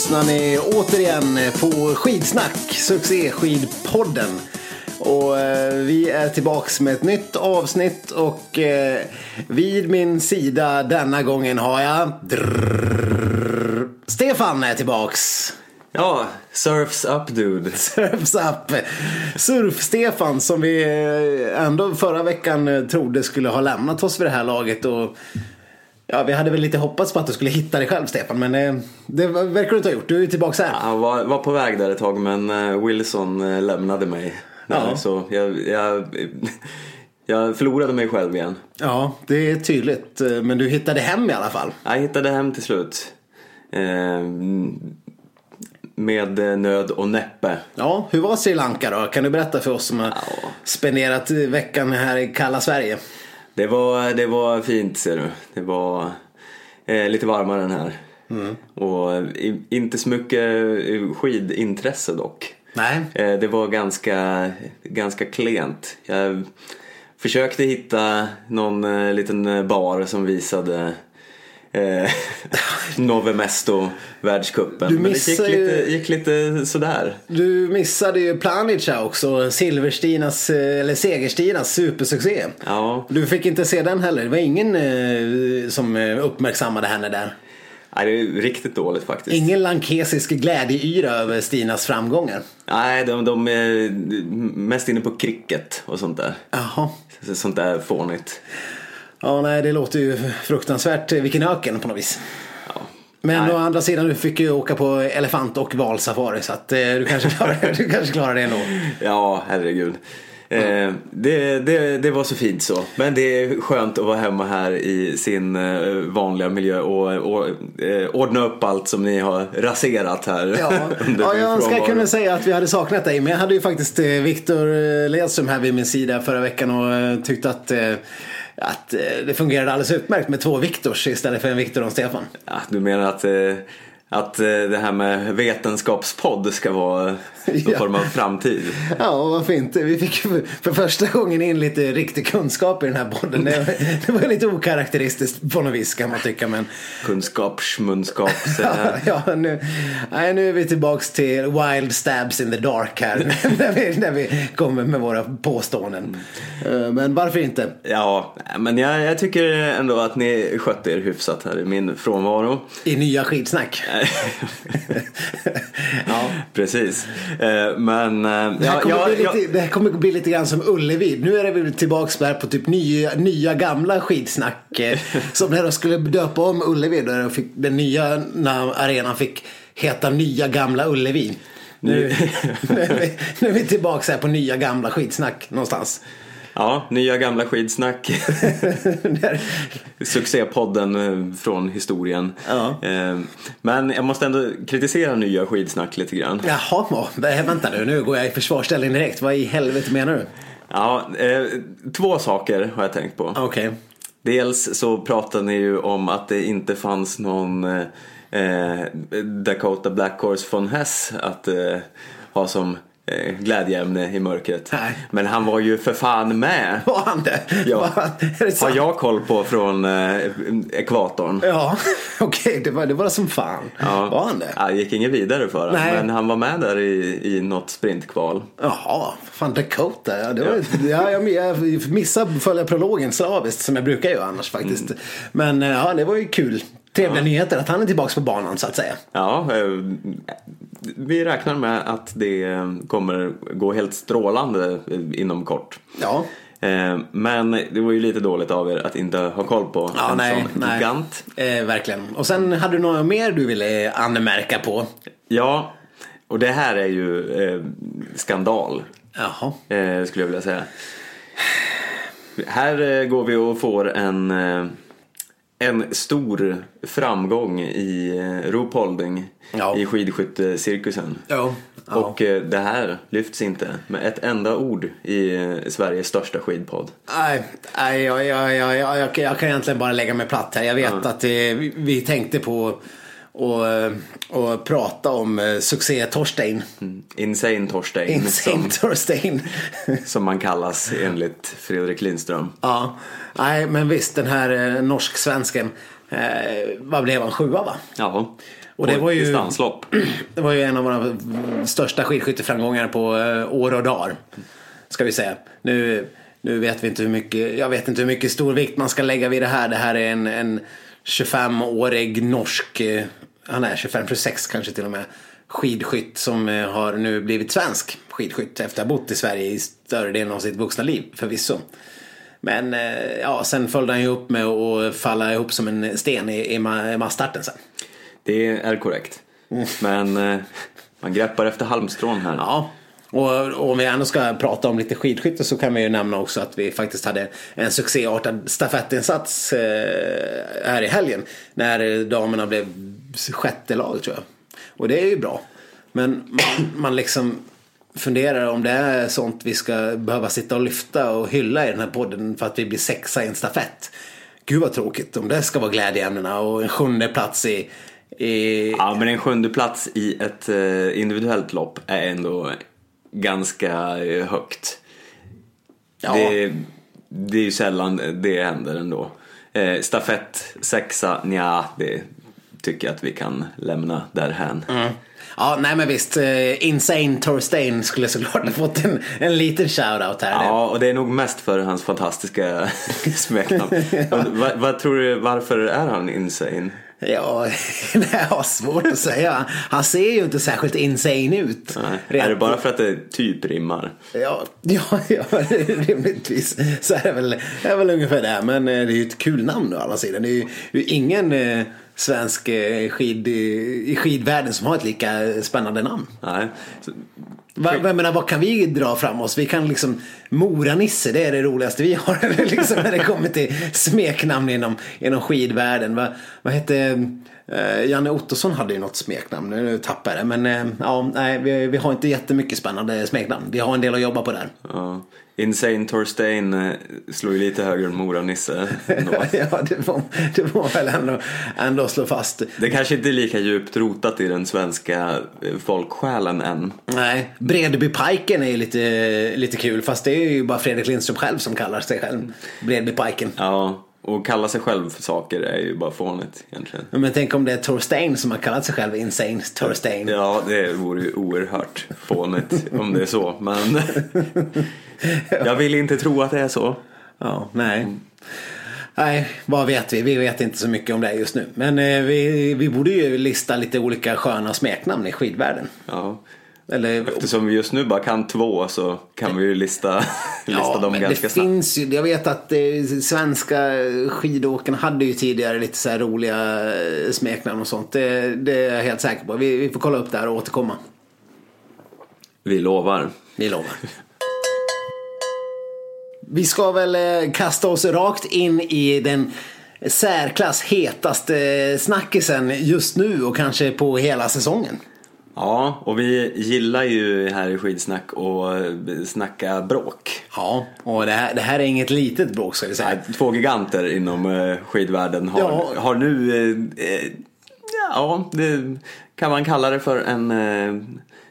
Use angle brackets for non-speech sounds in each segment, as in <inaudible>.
lyssnar ni återigen på Skidsnack, succéskidpodden. Och eh, vi är tillbaks med ett nytt avsnitt och eh, vid min sida denna gången har jag drrrr, Stefan är tillbaks. Ja, surfs up dude. <laughs> Surfs up. Surf-Stefan som vi eh, ändå förra veckan eh, trodde skulle ha lämnat oss vid det här laget. Och Ja, vi hade väl lite hoppats på att du skulle hitta dig själv Stefan, men eh, det verkar du inte ha gjort. Du är tillbaka här. Jag var, var på väg där ett tag men eh, Wilson eh, lämnade mig. Ja. Ja. Så jag, jag, jag förlorade mig själv igen. Ja, det är tydligt. Men du hittade hem i alla fall. Jag hittade hem till slut. Med nöd och näppe. Ja, hur var Sri Lanka då? Kan du berätta för oss som har Ja. spenderat veckan här i kalla Sverige? Det var, det var fint ser du. Det var eh, lite varmare än här. Och i, inte så mycket eh, skidintresse dock. Nej. Eh, Det var ganska, ganska klent. Jag försökte hitta någon eh, liten eh, bar som visade eh, <laughs> Nove Mesto världscupen. Du Men det gick lite, gick lite sådär. Du missade ju Planica också, Silverstinas, eh, eller Segerstinas supersuccé. Ja, Du fick inte se den heller. Det var ingen eh, som eh, uppmärksammade henne där. nej, det är riktigt dåligt faktiskt. Ingen lankesisk glädjeyra över Stinas framgångar. Nej, de, de är mest inne på cricket och sånt där. Jaha. Sånt där fånigt. Ja, nej, det låter ju fruktansvärt. eh, Vilken öken på något vis. Ja. Men Nej. å andra sidan, du fick ju åka på elefant och valsafari så att eh, du kanske <laughs> klarar, du kanske klarar det ändå. Ja, herregud. Eh, det, det, det var så fint så. Men det är skönt att vara hemma här i sin eh, vanliga miljö och, och eh, ordna upp allt som ni har raserat här. Ja, <laughs> ja jag önskar jag kunde säga att vi hade saknat dig. Men jag hade ju faktiskt Viktor Ledström här vid min sida förra veckan och tyckte att, att eh, det fungerade alldeles utmärkt med två Viktors istället för en Viktor och en Stefan. Ja, du menar att, eh, att eh, det här med vetenskapspodd ska vara någon form av framtid? Ja, varför inte? Vi fick för första gången in lite riktig kunskap i den här podden. Det, <laughs> det var lite okaraktäristiskt på något vis kan man tycka. Men Kunskap, schmunskap. <laughs> ja, ja, nu, nej, nu är vi tillbaks till wild stabs in the dark här. <laughs> när, vi, när vi kommer med våra påståenden. Eh, Men varför inte? Ja, men jag, jag tycker ändå att ni skötte er hyfsat här i min frånvaro. I nya skitsnack. ja. Precis. Eh, Men eh, Det här, ja, kommer ja, bli ja, lite, det här kommer bli lite grann som Ullevi. Nu är det väl tillbaks där på typ nya, nya gamla skitsnack. eh, <laughs> Som när de skulle döpa om Ullevi. De fick, den nya na- arenan fick heta Nya Gamla Ullevi. Nu, nu, <laughs> är vi, nu är vi tillbaks här på nya gamla skitsnack någonstans. Ja, nya gamla skidsnack. <laughs> Succépodden eh, från historien. Ja. Eh, Men jag måste ändå kritisera nya skidsnack lite grann. Jaha, ja, vänta nu. Nu går jag i försvarsställning direkt. Vad i helvete menar du? Ja, eh, två saker har jag tänkt på. Okej. Dels så pratade ni ju om att det inte fanns någon eh, Dakota Black Horse von Hess att eh, ha som glädjeämne i mörkret. Nej. Men han var ju för fan med. Var han det? Ja. Det Har jag koll på från eh, ekvatorn. Ja, <laughs> okej. det, var, det var som fan. Var han det? Ja, gick inget vidare för honom. Men han var med där i, i något sprintkval. Jaha, fan Dakota. Ja, det var, ja. <laughs> jag, jag missade följa prologen slaviskt som jag brukar göra annars faktiskt. Mm. Men eh, ja, det var ju kul. Trevliga nyheter att han är tillbaka på banan så att säga. Ja, eh, vi räknar med att det eh, kommer gå helt strålande eh, inom kort. Ja, Men det var ju lite dåligt av er att inte ha koll på ja en nej, sån nej. gigant. Eh, verkligen. Och sen hade du något mer du ville anmärka på? Ja, och det här är ju eh, skandal. Jaha. eh, skulle jag vilja säga. Här går vi och får en, en stor framgång i eh, ropeholding Ja. i skidskyttecirkusen. Ja. ja. Och eh, det här lyfts inte med ett enda ord i eh, Sveriges största skidpodd. Nej, nej jag, jag, jag, jag, kan egentligen bara lägga mig platt här. Jag vet att vi tänkte på och, eh, och prata om eh, succé-Torstein. Insane Torstein. Insane Som, Torstein. <laughs> som man kallas enligt Fredrik Lindström. ja, nej men visst den här eh, norsk-svensken. Eh, vad blev han? Sjua va? Ja. Och det var ju- Distanslopp. <clears throat> Det var ju en av våra största skidskytteframgångar på år och dagar. Ska vi säga. Nu, nu vet vi inte hur mycket, jag vet inte hur mycket stor vikt man ska lägga vid det här. Det här är en, en 25-årig norsk, han är 25, 26 kanske till och med, skidskytt som eh, har nu blivit svensk skidskytt efter att ha bott i Sverige i större delen av sitt vuxna liv förvisso. Men eh, ja, sen följde han ju upp med att falla ihop som en sten i, i ma- i massstarten sen. Det är korrekt. Men eh, man greppar efter halmstrån här. Ja, och, om vi ändå ska prata om lite skidskytte så kan vi ju nämna också att vi faktiskt hade en succéartad stafettinsats eh, här i helgen. När damerna blev sjätte lag tror jag. Och det är ju bra. Men man, man liksom funderar om det är sånt vi ska behöva sitta och lyfta och hylla i den här podden för att vi blir sexa i en stafett. Gud vad tråkigt om det ska vara glädjeämnena och en sjunde plats i, i Ja, men en sjunde plats i ett eh, individuellt lopp är ändå ganska eh, högt. Ja. Det, det är ju sällan det händer ändå. Eh, stafett, sexa, nja, det tycker jag att vi kan lämna därhän. Mm. Ja, nej men visst. eh, Insane Torstein skulle såklart ha fått en, en liten shoutout här. Ja, och det är nog mest för hans fantastiska <laughs> smeknamn. <laughs> vad, vad tror du, varför är han insane? Ja, <laughs> det har svårt att säga. Han ser ju inte särskilt insane ut. Nej. Är det bara för att det typ rimmar? Ja, <laughs> ja, ja rimligtvis så är det väl, är väl ungefär det. Men eh, det är ju ett kul namn å andra sidan. Det är ju, det är ju ingen eh, svensk eh, skid, i skidvärlden som har ett lika spännande namn. Nej. Va, jag menar, vad kan vi dra fram oss? Vi kan liksom Mora-Nisse, det är det roligaste vi har <laughs> liksom, när det kommer till smeknamn inom, inom skidvärlden. Va, vad hette eh, Janne Ottosson hade ju något smeknamn, nu tappar jag det. Men eh, ja, nej, vi, vi har inte jättemycket spännande smeknamn. Vi har en del att jobba på där. ja. Insane Torstein eh, slår ju lite högre än Mora-Nisse. <laughs> ja, det får, det får man väl ändå, ändå slå fast. Det kanske inte är lika djupt rotat i den svenska eh, folksjälen än. Nej, Bredbypajken är ju lite, lite kul. Fast det är ju bara Fredrik Lindström själv som kallar sig själv Bredbypajken. Ja, och kalla sig själv för saker är ju bara fånigt egentligen. Men tänk om det är Torstein som har kallat sig själv Insane Torstein. Ja, det vore ju oerhört fånigt om det är så. Men <laughs> jag vill inte tro att det är så. Ja, nej. Nej, vad vet vi? Vi vet inte så mycket om det just nu. Men eh, vi, vi borde ju lista lite olika sköna smeknamn i skidvärlden. Ja. Eller, Eftersom vi just nu bara kan två så kan vi ju lista, <laughs> lista ja, dem men ganska det snabbt. finns ju, jag vet att eh, svenska skidåkarna hade ju tidigare lite så här roliga eh, smeknamn och sånt. Det, det är jag helt säker på. Vi, vi får kolla upp det här och återkomma. Vi lovar. Vi lovar. Vi ska väl eh, kasta oss rakt in i den särklass hetaste snackisen just nu och kanske på hela säsongen. Ja, och vi gillar ju här i skidsnack att snacka bråk. Ja, och det här, det här är inget litet bråk ska vi säga. Nej, Två giganter inom eh, skidvärlden har, Ja. har nu, eh, eh, ja, det kan man kalla det för en, eh,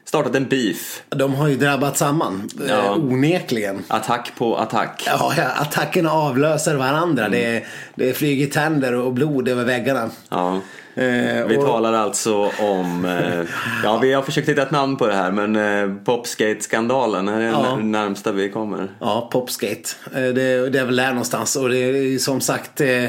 startat en beef. De har ju drabbat samman, Ja. eh, onekligen. Attack på attack. Ja, ja, attackerna avlöser varandra. Mm. Det, det flyger tänder och blod över väggarna. Ja. Eh, Vi och- talar alltså om, eh, ja vi har försökt hitta ett namn på det här men eh, Popskate-skandalen är det Ja. närmsta vi kommer. Ja, Popskate. Eh, Det, det är väl där någonstans. Och det är som sagt eh,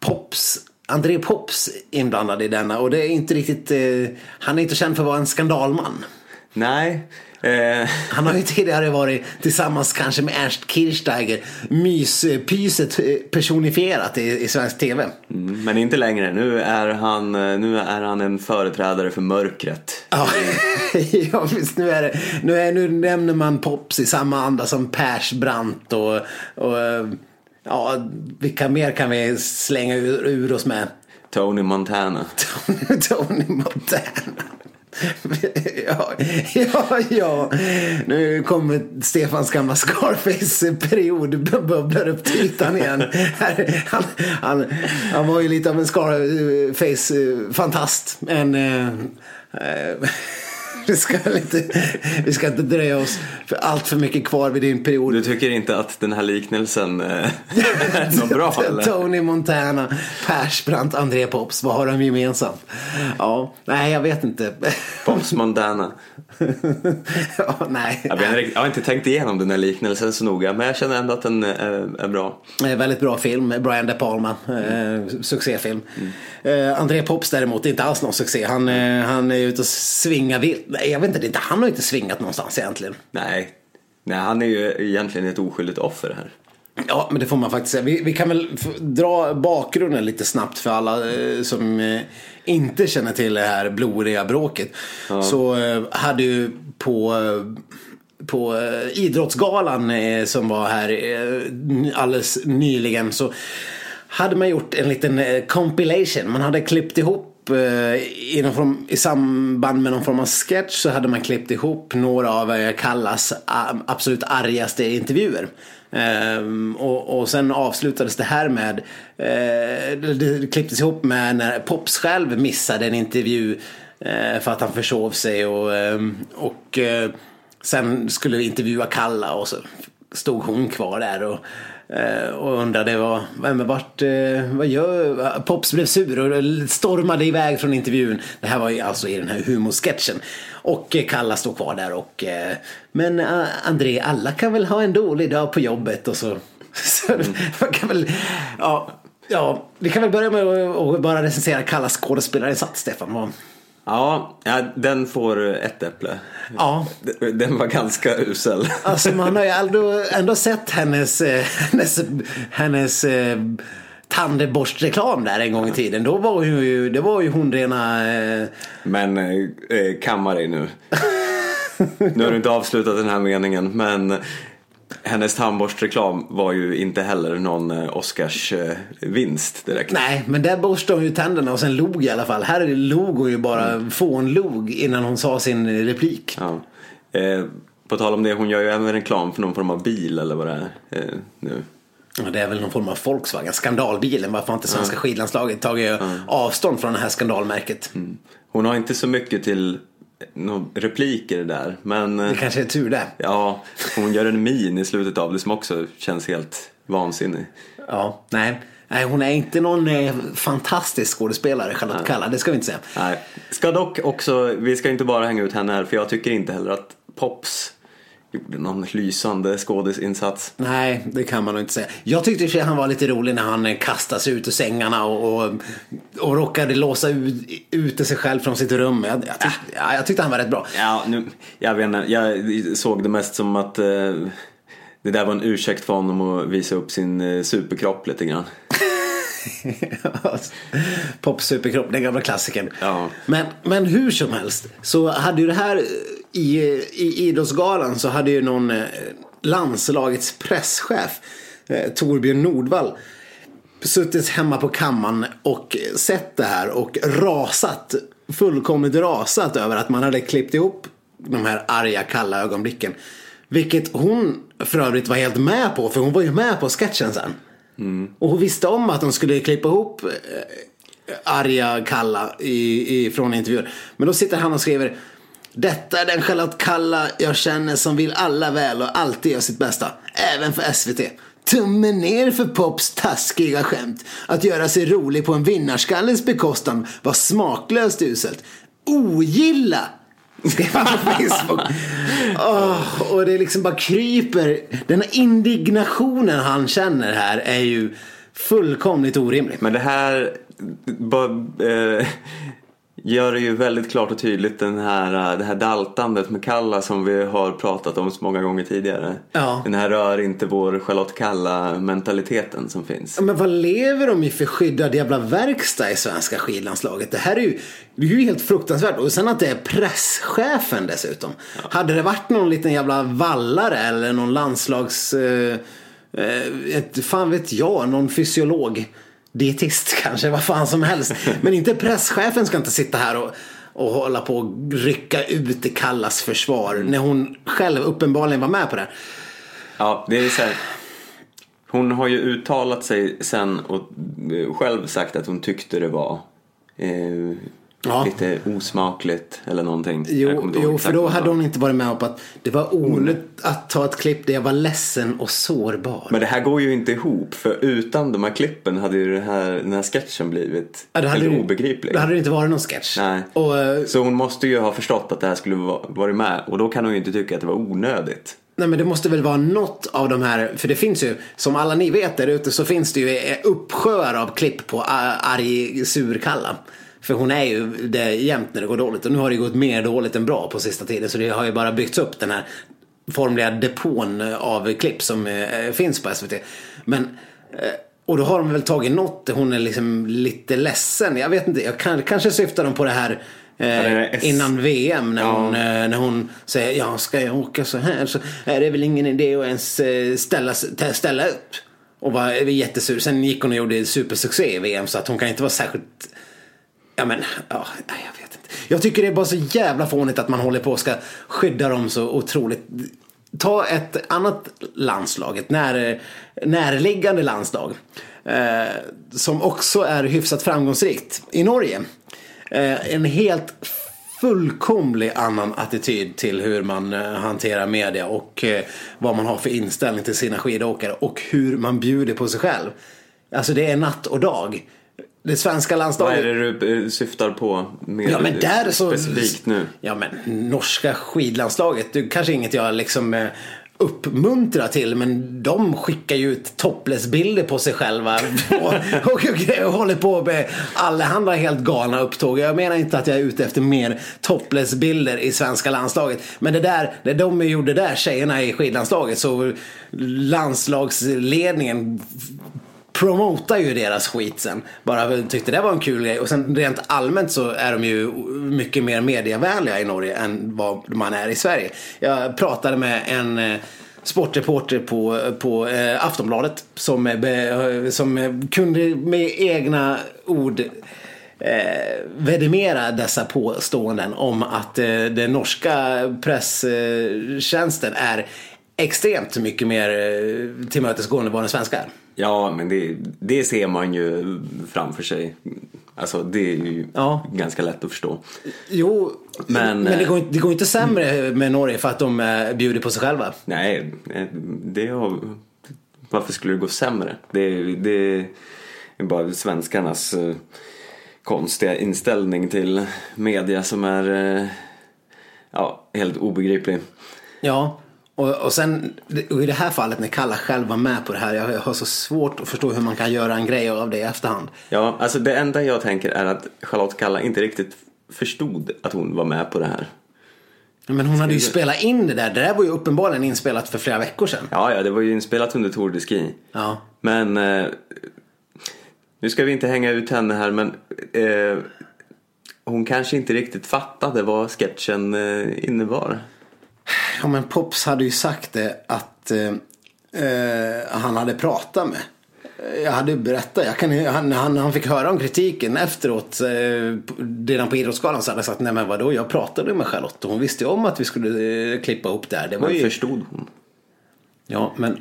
Pops, André Pops inblandad i denna. Och det är inte riktigt, eh, han är inte känd för att vara en skandalman. Nej, eh, Han har ju tidigare varit tillsammans kanske med Ernst Kirchsteiger, myspyset eh, personifierat i, i svensk tv. mm, men inte längre. Nu är, han, eh, nu är han en företrädare för mörkret. Ja, <laughs> ja visst, nu, är det, nu, är, nu nämner man Pops i samma anda som Persbrandt och, och eh, ja, vilka mer kan vi slänga ur, ur oss med? Tony Montana. Tony, <laughs> Tony Montana ja, ja, ja. Nu kommer Stefans gamla Scarface-period bubblar upp till ytan igen. Han, han, han var ju lite av en Scarface-fantast. En... Eh, eh, <laughs> vi, ska inte, vi ska inte dröja oss för allt för mycket kvar vid din period. Du tycker inte att den här liknelsen eh, är något bra eller? Tony Montana, Persbrandt, André Pops. Vad har de gemensamt? Ja, nej jag vet inte. <laughs> Pops Montana. <laughs> ja, nej. Jag, har inte tänkt igenom den här liknelsen så noga men jag känner ändå att den är, är bra. Väldigt bra film, Brian De Palma. Mm. Eh, succéfilm. Mm. Eh, André Pops däremot inte alls någon succé. Han, eh, han är ute och svingar vilt. Nej, jag vet inte, han har inte svingat någonstans egentligen. Nej. Nej, han är ju egentligen ett oskyldigt offer här. Ja, men det får man faktiskt säga. Vi, vi kan väl dra bakgrunden lite snabbt för alla eh, som eh, inte känner till det här blodiga bråket. Ja. Så eh, hade ju på på Idrottsgalan som var här alldeles nyligen så hade man gjort en liten compilation. Man hade klippt ihop Eh, i, form, i samband med någon form av sketch så hade man klippt ihop några av Kallas absolut argaste intervjuer. Um, och, och sen avslutades det här med, uh, det klipptes ihop med när Pops själv missade en intervju uh, för att han försov sig och, um, och uh, sen skulle intervjua Kalla och så stod hon kvar där och och undrade vad, men vart, vad gör, Pops blev sur och stormade iväg från intervjun. Det här var ju alltså i den här humorsketchen. Och Kalla står kvar där och Men André, alla kan väl ha en dålig dag på jobbet och så. <laughs> så mm. kan väl, ja, ja, vi kan väl börja med att bara recensera Kallas skådespelarinsats, Stefan. Ja, den får ett äpple. Ja. Den var ganska usel. Alltså man har ju ändå, ändå sett hennes, eh, hennes, hennes eh, tandborstreklam där en gång i tiden. Då var ju, det var ju hon rena... Eh... Men eh, kamma dig nu. nu har du inte avslutat den här meningen men hennes tandborstreklam var ju inte heller någon eh, Oscarsvinst direkt. Nej, men där borstade hon ju tänderna och sen log i alla fall. Här log hon ju bara mm. fånlog innan hon sa sin replik. Ja. Eh, på tal om det, hon gör ju även reklam för någon form av bil eller vad det är eh, nu. Ja, det är väl någon form av Volkswagen, skandalbilen. Varför har inte svenska mm. skidlandslaget tagit mm. avstånd från det här skandalmärket? Mm. Hon har inte så mycket till några repliker där. Men, det kanske är tur det. Ja, hon gör en min i slutet av det som också känns helt vansinnig. Ja, nej. Nej, hon är inte någon eh, fantastisk skådespelare, Charlotte Kalla, det ska vi inte säga. Nej. Ska dock också, vi ska inte bara hänga ut henne här, för jag tycker inte heller att Pops gjorde någon lysande skådisinsats. Nej, det kan man nog inte säga. Jag tyckte att han var lite rolig när han kastade sig ut ur sängarna och, och, och råkade låsa ut, ut sig själv från sitt rum. Jag, jag, tyck, ja, jag tyckte han var rätt bra. Ja, nu, jag vet inte, jag såg det mest som att eh, det där var en ursäkt för honom att visa upp sin eh, superkropp lite grann. <laughs> Pop superkropp, den gamla klassikern. Ja. Men, men hur som helst så hade ju det här i, i Idrottsgalan så hade ju någon eh, landslagets presschef eh, Torbjörn Nordvall suttit hemma på kammaren och sett det här och rasat, fullkomligt rasat över att man hade klippt ihop de här arga, kalla ögonblicken. Vilket hon för övrigt var helt med på, för hon var ju med på sketchen sen. Mm. Och hon visste om att de skulle klippa ihop eh, arga, kalla i, i, från intervjuer. Men då sitter han och skriver detta är den Charlotte Kalla jag känner som vill alla väl och alltid gör sitt bästa. Även för SVT. Tummen ner för Pops taskiga skämt. Att göra sig rolig på en vinnarskallens bekostnad var smaklöst uselt. Ogilla! Skrev han på Facebook. Oh, och det liksom bara kryper. Den här indignationen han känner här är ju fullkomligt orimlig. Men det här, bara, eh, gör det ju väldigt klart och tydligt den här, äh, det här daltandet med Kalla som vi har pratat om så många gånger tidigare. Ja. Den här rör inte vår Charlotte Kalla mentaliteten som finns. Men vad lever de i för skyddad jävla verkstad i svenska skidlandslaget? Det här är ju, det är ju helt fruktansvärt. Och sen att det är presschefen dessutom. Ja. Hade det varit någon liten jävla vallare eller någon landslags... Eh, eh ett, fan vet jag, någon fysiolog dietist <laughs> kanske, vad fan som helst. Men inte presschefen ska inte sitta här och och hålla på och rycka ut i Kallas försvar. När hon själv uppenbarligen var med på det. Ja, det är så här. Hon har ju uttalat sig sen och eh, själv sagt att hon tyckte det var eh, Ja. lite osmakligt eller någonting. Jo, jo för då hade hon inte varit med på att det var onödigt att ta ett klipp där jag var ledsen och sårbar. Men det här går ju inte ihop för utan de här klippen hade ju det här, den här sketchen blivit Ja, helt det- obegriplig. Då hade det inte varit någon sketch. Nej. Och, eh, Så hon måste ju ha förstått att det här skulle va- varit med och då kan hon ju inte tycka att det var onödigt. Nej men det måste väl vara något av de här, för det finns ju, som alla ni vet där ute så finns det ju eh, uppsjöar av klipp på a- arg surkalla. För hon är ju det jämt när det går dåligt och nu har det gått mer dåligt än bra på sista tiden så det har ju bara byggts upp den här formliga depån av klipp som eh, finns på SVT. Men eh, och då har de väl tagit något, hon är liksom lite ledsen. Jag vet inte, jag kan, kanske syftar de på det här eh, innan VM när Ja. hon, eh, när hon säger ja ska jag åka så här så är det väl ingen idé att ens eh, ställa, tä- ställa upp. Och var jättesur. Sen gick hon och gjorde supersuccé i VM så att hon kan inte vara särskilt Ja men, ja, nej, jag vet inte. Jag tycker det är bara så jävla fånigt att man håller på och ska skydda dem så otroligt. Ta ett annat landslag, ett när, närliggande landslag. Eh, som också är hyfsat framgångsrikt i Norge. Eh, en helt fullkomlig annan attityd till hur man eh, hanterar media och eh, vad man har för inställning till sina skidåkare och hur man bjuder på sig själv. Alltså det är natt och dag. Det svenska Vad landslaget. är det du eh, syftar på mer Ja men där så... specifikt nu? Ja men norska skidlandslaget, det är kanske inget jag liksom eh, uppmuntrar till men de skickar ju ut topless-bilder på sig själva <laughs> och, och, och, och håller på med allehanda helt galna upptåg. Jag menar inte att jag är ute efter mer topless-bilder i svenska landslaget. Men det där, det de gjorde där, tjejerna i skidlandslaget, så landslagsledningen promotar ju deras skit sen. Bara tyckte det var en kul grej. Och sen rent allmänt så är de ju mycket mer medievänliga i Norge än vad man är i Sverige. Jag pratade med en eh, sportreporter på, på eh, Aftonbladet som, eh, be, eh, som kunde med egna ord eh, vedimera dessa påståenden om att eh, den norska presstjänsten är extremt mycket mer eh, tillmötesgående än vad den svenska är. Ja, men det, det ser man ju framför sig. Alltså det är ju Ja. ganska lätt att förstå. Jo, Men, men, det, eh, går, inte- det går inte sämre med Norge för att de eh, bjuder på sig själva. Nej, eh, det har... Varför skulle det gå sämre? Det, det är bara svenskarnas konstiga inställning till media som är ja, helt obegriplig. Ja, och, och sen och i det här fallet när Kalla själv var med på det här. Jag har så svårt att förstå hur man kan göra en grej av det i efterhand. Ja, alltså det enda jag tänker är att Charlotte Kalla inte riktigt förstod att hon var med på det här. Men hon hade ju spelat in det där. Det där var ju uppenbarligen inspelat för flera veckor sedan. Ja, ja, det var ju inspelat under Tour de Ski. Ja. Men eh, nu ska vi inte hänga ut henne här men eh, hon kanske inte riktigt fattade vad sketchen eh, innebar. Ja men Pops hade ju sagt det att eh, eh, han hade pratat med. Jag hade ju berättat, jag kan, han, han, han fick höra om kritiken efteråt. Eh, redan på Idrottsgalan så hade jag sagt nej men vadå jag pratade med Charlotte och hon visste ju om att vi skulle eh, klippa ihop det här. Det var Men ju, förstod hon? ja men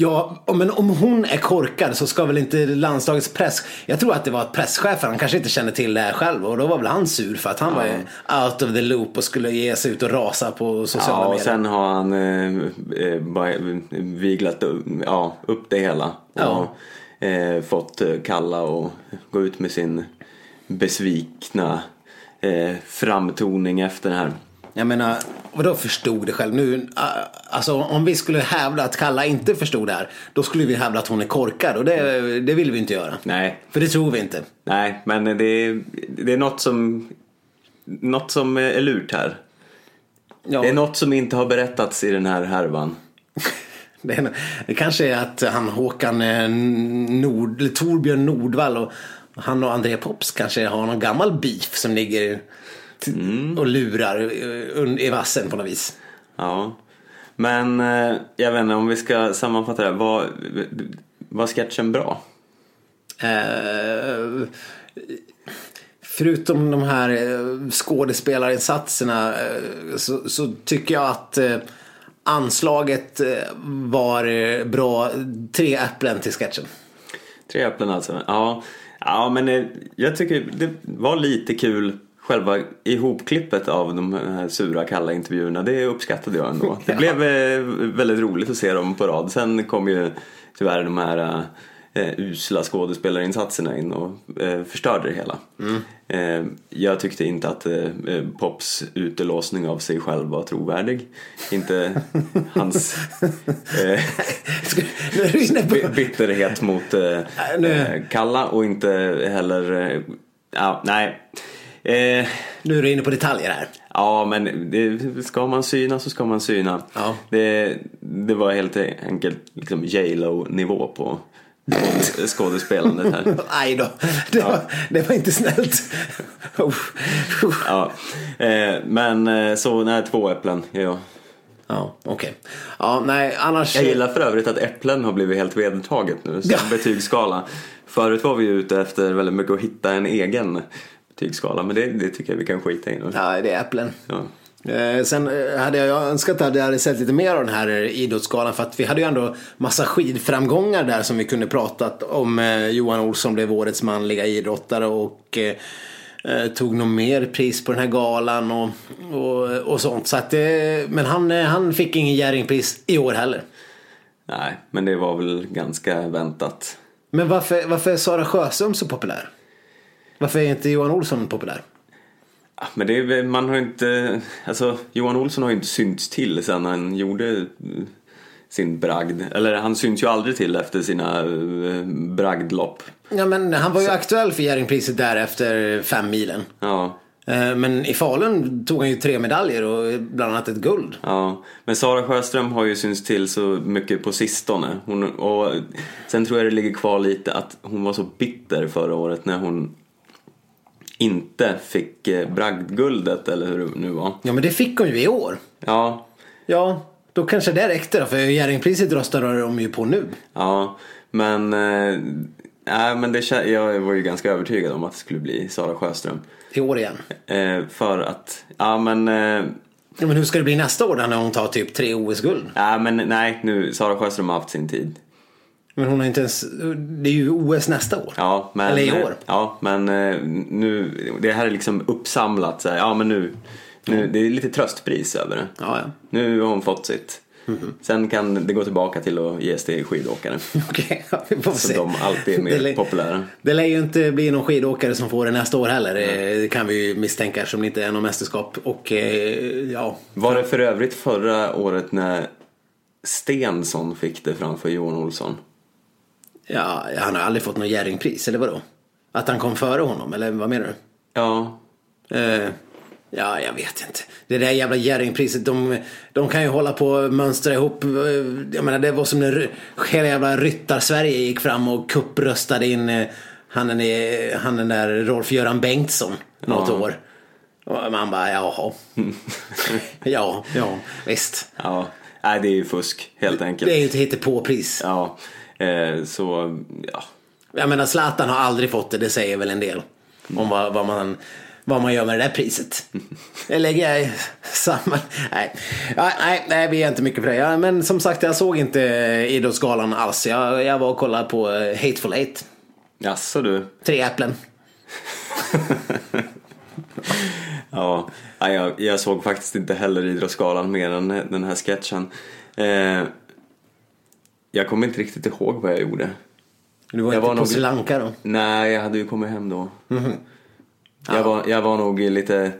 Ja, men om hon är korkad så ska väl inte landslagets press... Jag tror att det var att presschefen, han kanske inte kände till det här själv och då var väl han sur för att han var ju out of the loop och skulle ge sig ut och rasa på sociala Ja, och medier. sen har han eh, eh, bara viglat upp- ja, upp det hela. Ja. Och eh, fått eh, Kalla och gå ut med sin besvikna eh, framtoning efter det här. Jag menar, vadå förstod det själv? Nu, äh, alltså om vi skulle hävda att Kalla inte förstod det här, då skulle vi hävda att hon är korkad och det, det vill vi inte göra. Nej, För det tror vi inte. nej, men det är, det är något som, något som är lurt här. Ja, Det är något som inte har berättats i den här härvan. <laughs> det, är, det kanske är att han Håkan eh, Nord, Torbjörn Nordvall och han och André Pops kanske har någon gammal beef som ligger t- och lurar eh, i vassen på något vis. Ja, men eh, jag vet inte om vi ska sammanfatta det. Var, var sketchen bra? Eh, förutom de här skådespelarinsatserna så, så tycker jag att anslaget var bra. Tre äpplen till sketchen. Tre äpplen alltså. Ja, ja men jag tycker det var lite kul själva ihopklippet av de här sura kalla intervjuerna. Det uppskattade jag ändå. <laughs> Det blev eh, väldigt roligt att se dem på rad. Sen kom ju tyvärr de här eh, usla skådespelarinsatserna in och eh, förstörde det hela. Eh, jag tyckte inte att eh, eh, Pops utelåsning av sig själv var trovärdig. Inte <laughs> hans eh, på... bitterhet mot eh, Kalla och inte heller, ja, nej. Eh, Nu är du inne på detaljer här. ja, men det, ska man syna så ska man syna. Ja. Det, det var helt enkelt liksom J.Lo nivå på, skådespelandet här. <laughs> Aj då. Det, var, det var inte snällt. Ja. Eh, men eh, så, nej, två äpplen. Ja. Ja, okej. Ja, nej, annars... Jag gillar för övrigt att äpplen har blivit helt vedertaget nu som Ja. betygsskala. Förut var vi ute efter väldigt mycket att hitta en egen betygsskala men det, det tycker jag vi kan skita i nu. Ja, det är äpplen. Ja. Eh, sen eh, hade jag önskat att jag hade sett lite mer av den här eh, idrottsgalan för att vi hade ju ändå massa skidframgångar där som vi kunde pratat om. Eh, Johan Olsson blev årets manliga idrottare och eh, tog nog mer pris på den här galan och, och, och sånt. Så att, men han, han fick ingen Jerringpris i år heller. Nej, men det var väl ganska väntat. Men varför, varför är Sara Sjöström så populär? Varför är inte Johan Olsson populär? Ja, Men det är, man har inte, alltså Johan Olsson har ju inte synts till sen han gjorde eh, sin bragd. Eller han syns ju aldrig till efter sina eh, bragdlopp. Ja, men han var ju aktuell för Jerringpriset där efter fem milen. Ja, Eh, Men i Falun tog han ju tre medaljer och bland annat ett guld. Ja, men Sara Sjöström har ju synts till så mycket på sistone. Hon, och sen tror jag det ligger kvar lite att hon var så bitter förra året när hon inte fick eh, bragdguldet eller hur det nu var. Ja men det fick hon ju i år. Ja, Ja, då kanske det räckte då för Jerringpriset röstade de ju på nu. ja, men, nej, men det, jag var ju ganska övertygad om att det skulle bli Sara Sjöström. I år igen. Eh, för att, ja men eh, Ja, men hur ska det bli nästa år när hon tar typ tre OS-guld? Men nej, nu, Sara Sjöström har haft sin tid. Men hon har inte ens... Det är ju OS nästa år. Ja, men, Eller i år. Ja, men eh, nu, det här är liksom uppsamlat. Så här, ja, men nu, nu, det är lite tröstpris över det. Ja, ja. Nu har hon fått sitt. Sen kan det gå tillbaka till att ges till skidåkare. <laughs> Okej, ja, vi får Så se. de alltid är <laughs> mer Det lär- populära. Det lär ju inte bli någon skidåkare som får det nästa år heller. Det- Det kan vi ju misstänka eftersom det inte är något mästerskap. Och eh, ja, Var det för övrigt förra året när Stensson fick det framför Johan Olsson? Ja, han har aldrig fått något Jerringpris, eller vadå? Att han kom före honom, eller vad menar du? Ja, Eh, ja, jag vet inte. Det där jävla Jerringpriset, de, de kan ju hålla på och mönstra ihop. eh, Jag menar, det var som när hela jävla ryttar-Sverige gick fram och kuppröstade in eh, han den, där- han den där Rolf-Göran Bengtsson något Ja. år. Och man bara, jaha. <laughs> ja, ja, visst. ja. Nej, det är ju fusk helt enkelt. Det är ju ett hittepåpris. Ja, eh, så ja. Jag menar, Zlatan har aldrig fått det, det säger väl en del. Om vad, vad, man, vad man gör med det där priset. <laughs> Lägger jag samma... Nej. Ja, nej, nej, vi är inte mycket för det. Ja, men som sagt, jag såg inte Idrottsgalan alls. Jag, jag var och kollade på eh, Hateful Eight. Jaså du? Tre äpplen. <laughs> Ja, jag, jag såg faktiskt inte heller Idrottsgalan mer än den här sketchen. Eh, jag kommer inte riktigt ihåg vad jag gjorde. Du var Jag inte var på nog- Sri Lanka då? Nej, jag hade ju kommit hem då. Mhm. Jag, var, jag var nog lite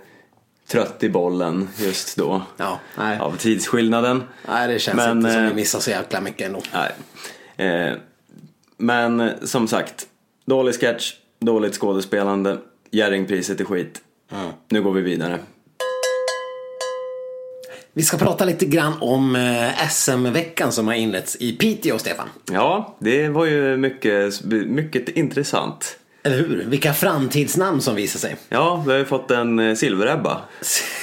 trött i bollen just då. Ja. Av tidsskillnaden. Nej, det känns Men, inte som eh, vi missar så jäkla mycket ändå. Nej. Eh, men eh, som sagt, dålig sketch, dåligt skådespelande, Jerringpriset är skit. Mm. Nu går vi vidare. Vi ska prata lite grann om eh, SM-veckan som har inletts i Piteå, Stefan. Ja, det var ju mycket, mycket intressant. Eller hur? Vilka framtidsnamn som visar sig. Ja, vi har ju fått en eh, silver-Ebba.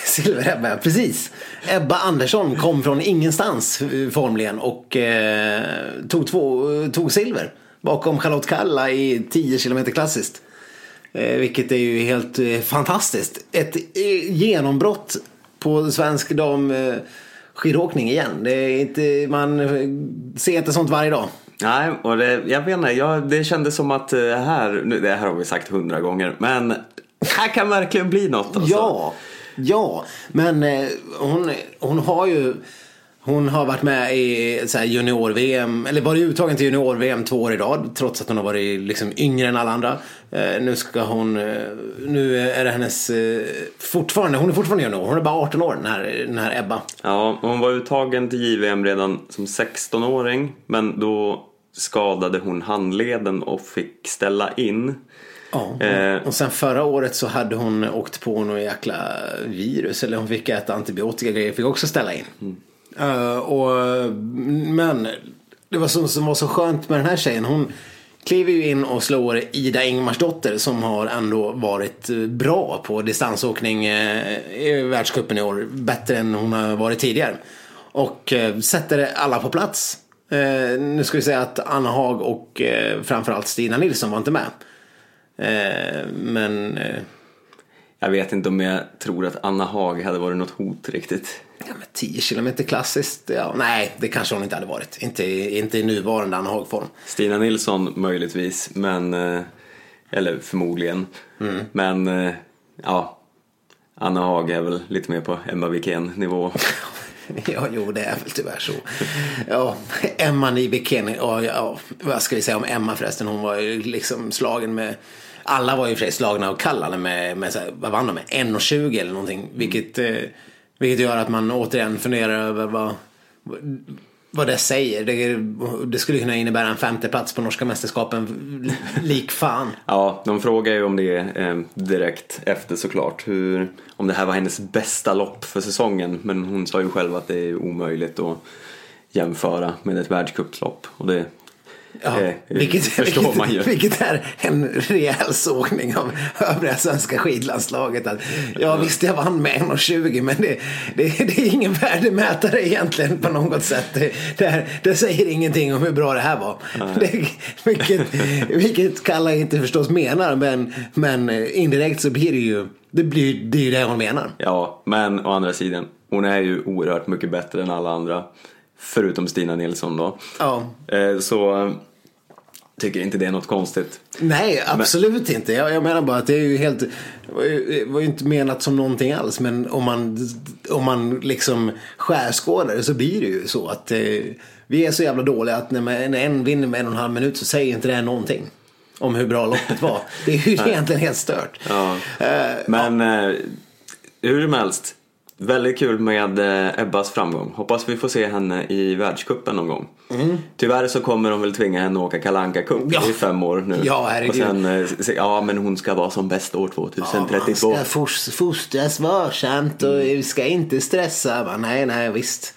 Silver-Ebba, precis. Ebba Andersson kom från ingenstans eh, formligen och eh, tog, två, tog silver bakom Charlotte Kalla i 10 km klassiskt. Eh, vilket är ju helt eh, fantastiskt. Ett eh, genombrott på svensk dam eh, skidåkning igen. Det är inte, man ser inte sånt varje dag. Nej, och det, jag vet inte, jag, det kändes som att eh, här, nu, det här har vi sagt hundra gånger, men här kan verkligen bli något alltså. Ja, ja. Men eh, hon, hon har ju hon har varit med i junior-VM, eller varit uttagen till junior-VM två år i rad trots att hon har varit liksom yngre än alla andra. Eh, nu ska hon, eh, nu är det hennes, eh, fortfarande, hon är fortfarande junior, hon är bara 18 år den här, den här Ebba. Ja, hon var uttagen till JVM redan som 16-åring, men då skadade hon handleden och fick ställa in. Ja, och sen förra året så hade hon åkt på någon jäkla virus eller hon fick äta antibiotika grejer, fick också ställa in. Uh, och, men det var som, som var så skönt med den här tjejen. Hon kliver ju in och slår Ida Ingmarsdotter som har ändå varit eh, bra på distansåkning eh, i världscupen i år. Bättre än hon har varit tidigare. Och sätter alla på plats. Eh, nu ska vi säga att Anna Hag och eh, framförallt Stina Nilsson var inte med. Eh, men jag vet inte om jag tror att Anna Hag hade varit något hot riktigt. ja, men 10 kilometer klassiskt, ja, nej det kanske hon inte hade varit. Inte, inte i nuvarande Anna Hag-form. Stina Nilsson möjligtvis, men... eh, Eller förmodligen. Men, eh, ja. Anna Hag är väl lite mer på Emma Wikén nivå. <laughs> Ja, jo, det är väl tyvärr så. Ja, Emma i bikini. Ja, ja, vad ska vi säga om Emma förresten? Hon var ju liksom slagen med... Alla var ju i och för sig slagna av Kallane med, med så här, vad vann de med? 1,20 eller någonting. Vilket, eh, vilket gör att man återigen funderar över vad, vad det säger. Det, det skulle kunna innebära en femte plats på norska mästerskapen lik fan. <laughs> Ja, de frågar ju om det eh, direkt efter såklart. Hur, om det här var hennes bästa lopp för säsongen. Men hon sa ju själv att det är omöjligt att jämföra med ett världscuplopp. Och det Ja, eh, vilket, <laughs> förstår vilket, man ju. vilket är en rejäl sågning av övriga svenska skidlandslaget. Att, ja visst, jag vann med 1,20 men det, det, det är ingen värdemätare egentligen på något sätt. Det, det, här, det säger ingenting om hur bra det här var. Det, vilket, vilket Kalla inte förstås menar men, men indirekt så blir det ju det, blir, det är ju det hon menar. Ja, men å andra sidan, hon är ju oerhört mycket bättre än alla andra. Förutom Stina Nilsson då. Ja. Eh, så eh, tycker inte det är något konstigt. Nej, absolut inte. Jag, jag menar bara att det är ju helt... Det var ju, inte menat som någonting alls. Men om man, om man liksom skärskådar det så blir det ju så att eh, vi är så jävla dåliga att när, man, när en vinner med en och en halv minut så säger inte det någonting. Om hur bra loppet var. Det är ju <laughs> egentligen helt stört. Ja. Eh, Men eh, hur som helst, väldigt kul med eh, Ebbas framgång. Hoppas vi får se henne i världscupen någon gång. Tyvärr så kommer de väl tvinga henne att åka Kalanka Cup Mm. Ja. i fem år nu. Ja, herregud. Och sen, eh, ja men hon ska vara som bäst år 2032. Man ska fos- fostras varsamt och vi ska inte stressa. Nej, nej, visst.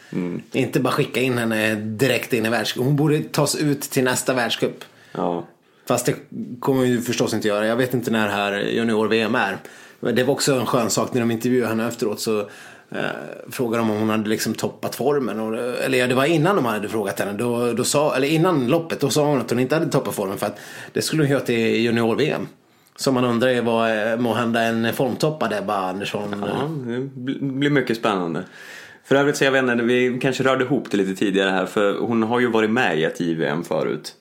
Inte bara skicka in henne direkt in i världscup. Hon borde tas ut till nästa världscup. Ja. Fast det kommer ju förstås inte göra. Jag vet inte när här junior-VM är. Men det var också en skön sak när de intervjuade henne efteråt så eh, frågade de om hon hade liksom toppat formen. Och, eh, eller ja, det var innan de hade frågat henne. Då, då sa, eller innan loppet, då sa hon att hon inte hade toppat formen för att det skulle hon göra till junior-VM. Så man undrar ju vad måhända må hända en formtoppad Ebba Andersson. ja, det blir mycket spännande. För övrigt så jag vet inte, vi kanske rörde ihop det lite tidigare här för hon har ju varit med i ett JVM förut.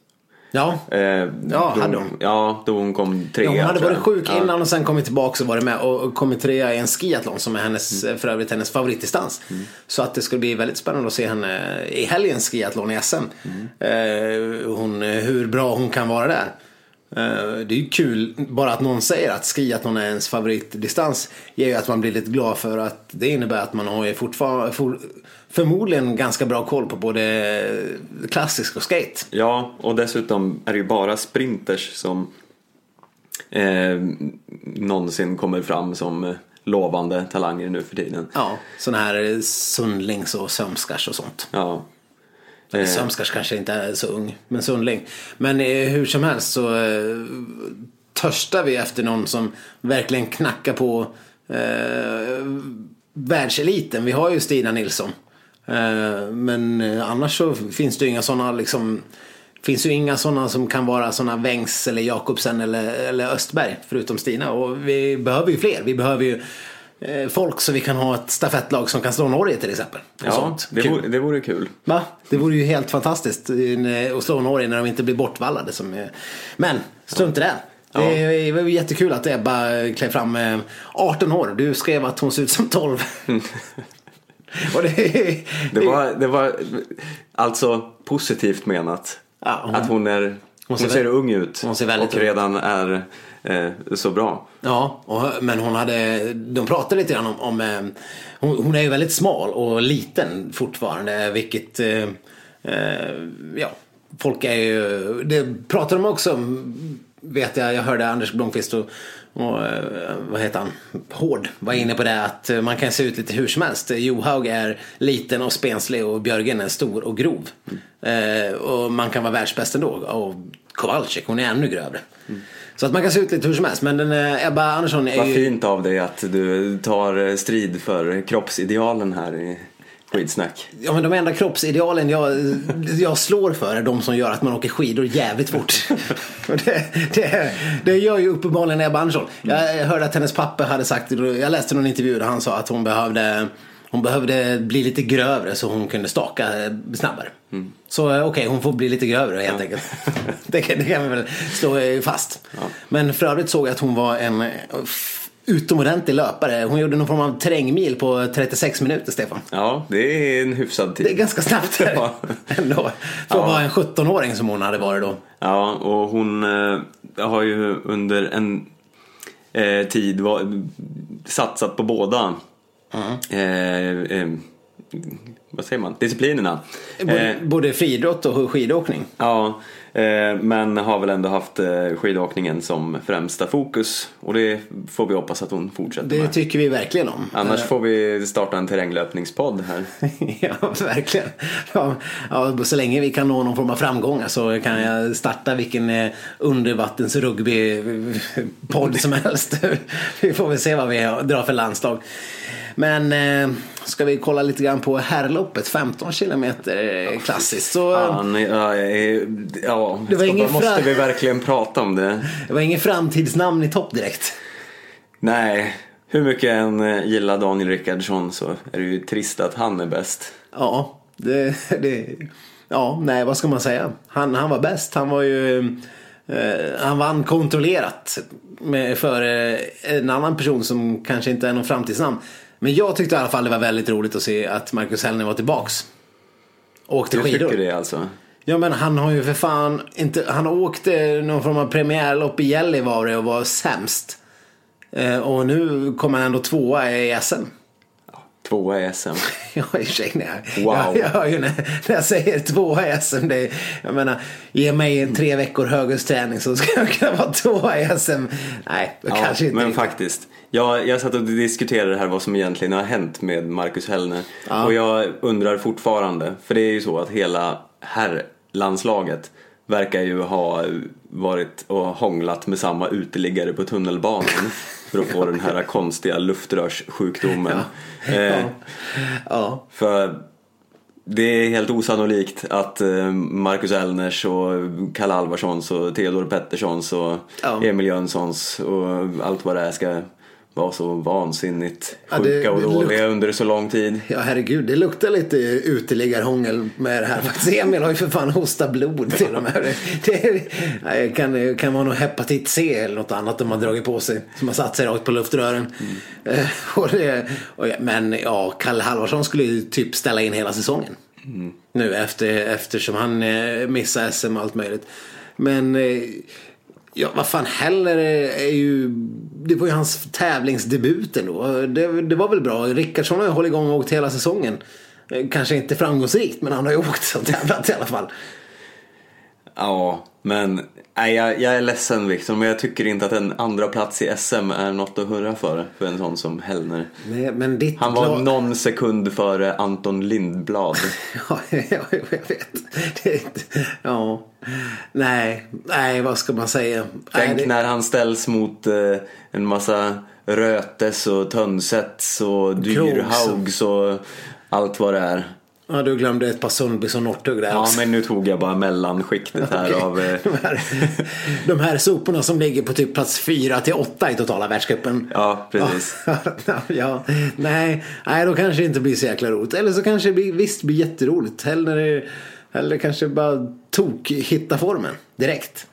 Ja, Eh, Ja, då, hade hon? Ja, då hon kom trea. Ja, hon hade varit sjuk Ja. innan och sen kommit tillbaka och varit med och kommit trea i en skiathlon som är hennes, Mm. för övrigt hennes favoritdistans. Så att det ska bli väldigt spännande att se henne i helgens skiathlon i SM. Mm. Eh, hon, hur bra hon kan vara där. Eh, det är ju kul bara att någon säger att skiathlon är ens favoritdistans. Ger ju att man blir lite glad för att det innebär att man har ju fortfarande for, förmodligen ganska bra koll på både klassisk och skate. Ja, och dessutom är det ju bara sprinters som eh, någonsin kommer fram som lovande talanger nu för tiden. Ja, sådana här Sundlings och Sömskars och sånt. Ja. Eh. Sömskars kanske inte är så ung, men Sundling. Men eh, hur som helst så eh, törstar vi efter någon som verkligen knackar på eh, världseliten. Vi har ju Stina Nilsson. Eh, men eh, annars så finns det ju inga sådana liksom finns ju inga sådana som kan vara sådana Wengs eller Jakobsen eller, eller Östberg förutom Stina. Och vi behöver ju fler. Vi behöver ju folk så vi kan ha ett stafettlag som kan slå Norge till exempel. Ja, sånt. det vore, det vore kul. Va? Det vore ju helt fantastiskt eh, att slå Norge när de inte blir bortvallade. Som, eh, men strunt i det. Ja. Det var jättekul att Ebba klev fram med 18 år. Du skrev att hon ser ut som 12. <laughs> Och det, Det var, det var alltså positivt menat. Ja, hon- att hon, är, hon, ser ser, vä- ung ut hon ser och ung ut. redan är eh, så bra. Ja, och, men hon hade, de pratade lite grann om, om eh, hon, hon är ju väldigt smal och liten fortfarande, vilket, eh, eh, ja, folk är ju, det pratar de också om, vet jag, jag hörde Anders Blomqvist och, och eh, vad heter han, Hård var inne på det att man kan se ut lite hur som helst. Johaug är liten och spenslig och Björgen är stor och grov. Eh, och man kan vara världsbäst ändå. Och Kowalczyk, hon är ännu grövre. Så att man kan se ut lite hur som helst. Men den, eh, Ebba Andersson är Vad ju... fint av dig att du tar strid för kroppsidealen här i skidsnack. Ja men de enda kroppsidealen jag, jag slår för är de som gör att man åker skidor jävligt fort. <laughs> Det, det, det gör ju uppenbarligen Ebba Andersson. Jag hörde att hennes pappa hade sagt, jag läste någon intervju där han sa att hon behövde hon behövde bli lite grövre så hon kunde staka snabbare. Så eh, okej, hon får bli lite grövre helt enkelt. <laughs> det, kan, det kan vi väl slå eh, fast. Men för övrigt såg jag att hon var en eh, utomordentlig löpare. Hon gjorde någon form av terrängmil på 36 minuter, Stefan. Ja, det är en hyfsad tid. Det är ganska snabbt. <laughs> Ja. <laughs> ändå. För att vara en 17-åring som hon hade varit då. Ja, och hon har ju under en tid var, satsat på båda eh, eh, vad säger man? disciplinerna. Både, Eh, både friidrott och skidåkning. ja, eh, men har väl ändå haft eh, skidåkningen som främsta fokus och det får vi hoppas att hon fortsätter Det med. tycker vi verkligen om. Annars får vi starta en terränglöpningspodd här. <laughs> ja, verkligen. Ja, ja, så länge vi kan nå någon form av framgångar så kan jag starta vilken eh, undervattens rugbypodd som helst. <laughs> vi får väl se vad vi drar för landslag. Men eh, ska vi kolla lite grann på herrloppet, 15 kilometer eh, klassiskt. Så, ja, eh, ja, Det var ingen måste vi verkligen prata om det? Det var ingen framtidsnamn i topp direkt. Nej, hur mycket jag än eh, gillar Daniel Rickardsson så är det ju trist att han är bäst. Ja, det, det, ja, nej vad ska man säga? Han, han var bäst. Han var ju, eh, han vann kontrollerat med, för eh, en annan person som kanske inte är någon framtidsnamn. Men jag tyckte i alla fall det var väldigt roligt att se att Marcus Hellner var tillbaks. Och åkte Du skidor. tycker det alltså? Ja men han har ju för fan inte, han åkte någon form av premiärlopp i Gällivare och var sämst. Eh, och nu kommer han ändå tvåa i SM. Tvåa i SM. <laughs> Ja, nej. Wow. Jag, jag hör ju när, när jag säger tvåa i SM. Det, är- jag menar, ge mig tre veckor höghöjdsträning så ska jag kunna vara tvåa i SM. Nej, Ja, kanske inte men riktigt. faktiskt. Jag, jag satt och diskuterade här vad som egentligen har hänt med Marcus Hellner. Ja. Och jag undrar fortfarande, för det är ju så att hela herrlandslaget verkar ju ha varit och hånglat med samma uteliggare på tunnelbanan <laughs> för att få den här konstiga luftrörssjukdomen. Eh, Ja. Ja. För det är helt osannolikt att eh, Marcus Elners och Kalle Alvarssons och Theodor Petterssons och Ja. Emil Jönssons och allt vad det är ska vara så vansinnigt Ja, det- sjuka och det luk- dåliga under så lång tid. ja, herregud. Det luktar lite uteliggarhångel med det här. Faktiskt, Emil har ju för fan hostat blod till och med. Det, kan, kan vara någon hepatit C eller något annat de har dragit på sig. Som har satt sig rakt på luftrören. Mm. Och det, och, ja, men ja, Kalle Halvarsson skulle ju typ ställa in hela säsongen. Mm. Nu efter, eftersom han eh, missar SM och allt möjligt. Men eh, ja, vad fan heller är, ju... Det var ju hans tävlingsdebut ändå. Det, det var väl bra. Rickardsson har ju hållit igång och åkt hela säsongen. Eh, kanske inte framgångsrikt men han har ju <laughs> åkt sånt tävlat i alla fall. Ja, men nej, jag, jag är ledsen Viktor, men jag tycker inte att en andra plats i SM är något att hurra för, för en sån som Hellner. Men, men ditt Han var lag- någon sekund före Anton Lindblad. <laughs> Ja, ja, jag vet. Det, ja. Nej, nej, vad ska man säga? Nej, Tänk det- när han ställs mot eh, en massa Rötes och Tönsets och Dyrhaugs och allt vad det är. Ja, du glömde ett par Sundbys och Norrtugg där Ja, också. men nu tog jag bara mellanskiktet här Okej. av... eh, <laughs> de, här, de här soporna som ligger på typ plats 4 till 8 i totala världscupen. Ja, precis. <laughs> ja, nej, nej, då kanske det inte blir så jäkla roligt. Eller så kanske det blir, visst blir jätteroligt. Hellre, hellre kanske bara tok hitta formen direkt.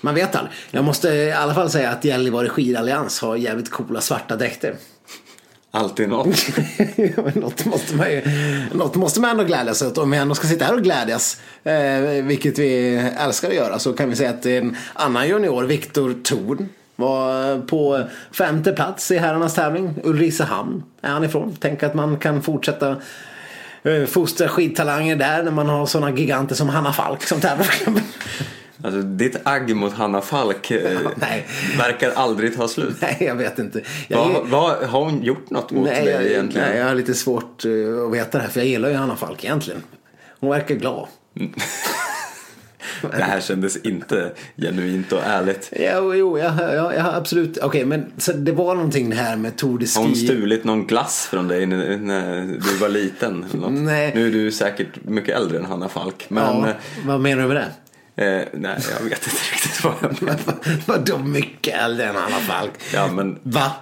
Man vet aldrig. Jag måste i alla fall säga att Gällivare skidallians har jävligt coola svarta dräkter. Alltid något. <laughs> Något, måste man ju, något måste man ändå glädjas åt. Om vi ändå ska sitta här och glädjas, eh, vilket vi älskar att göra, så kan vi säga att en annan junior, Viktor Thorn, var på femte plats i herrarnas tävling. Ulricehamn är han ifrån. Tänk att man kan fortsätta eh, fostra skidtalanger där när man har sådana giganter som Hanna Falk som tävlar. Alltså, ditt agg mot Hanna Falk eh, nej. verkar aldrig ta slut. <laughs> Nej, jag vet inte. Jag, Vad, vad, har hon gjort något mot nej, dig egentligen? nej, jag har lite svårt eh, att veta det här, för jag gillar ju Hanna Falk egentligen. Hon verkar glad. <laughs> Det här kändes inte genuint och ärligt. Ja, jo, jag, jag, jag absolut. Okej, men så det var någonting det här med Tour de Ski. Har hon stulit någon glass från dig när, när du var liten? Nej. Nu är du säkert mycket äldre än Hanna Falk. Men ja, vad menar du med det? Eh, nej, jag vet inte riktigt vad jag menar. <laughs> Vadå mycket äldre än Hanna Falk? Ja, men Va?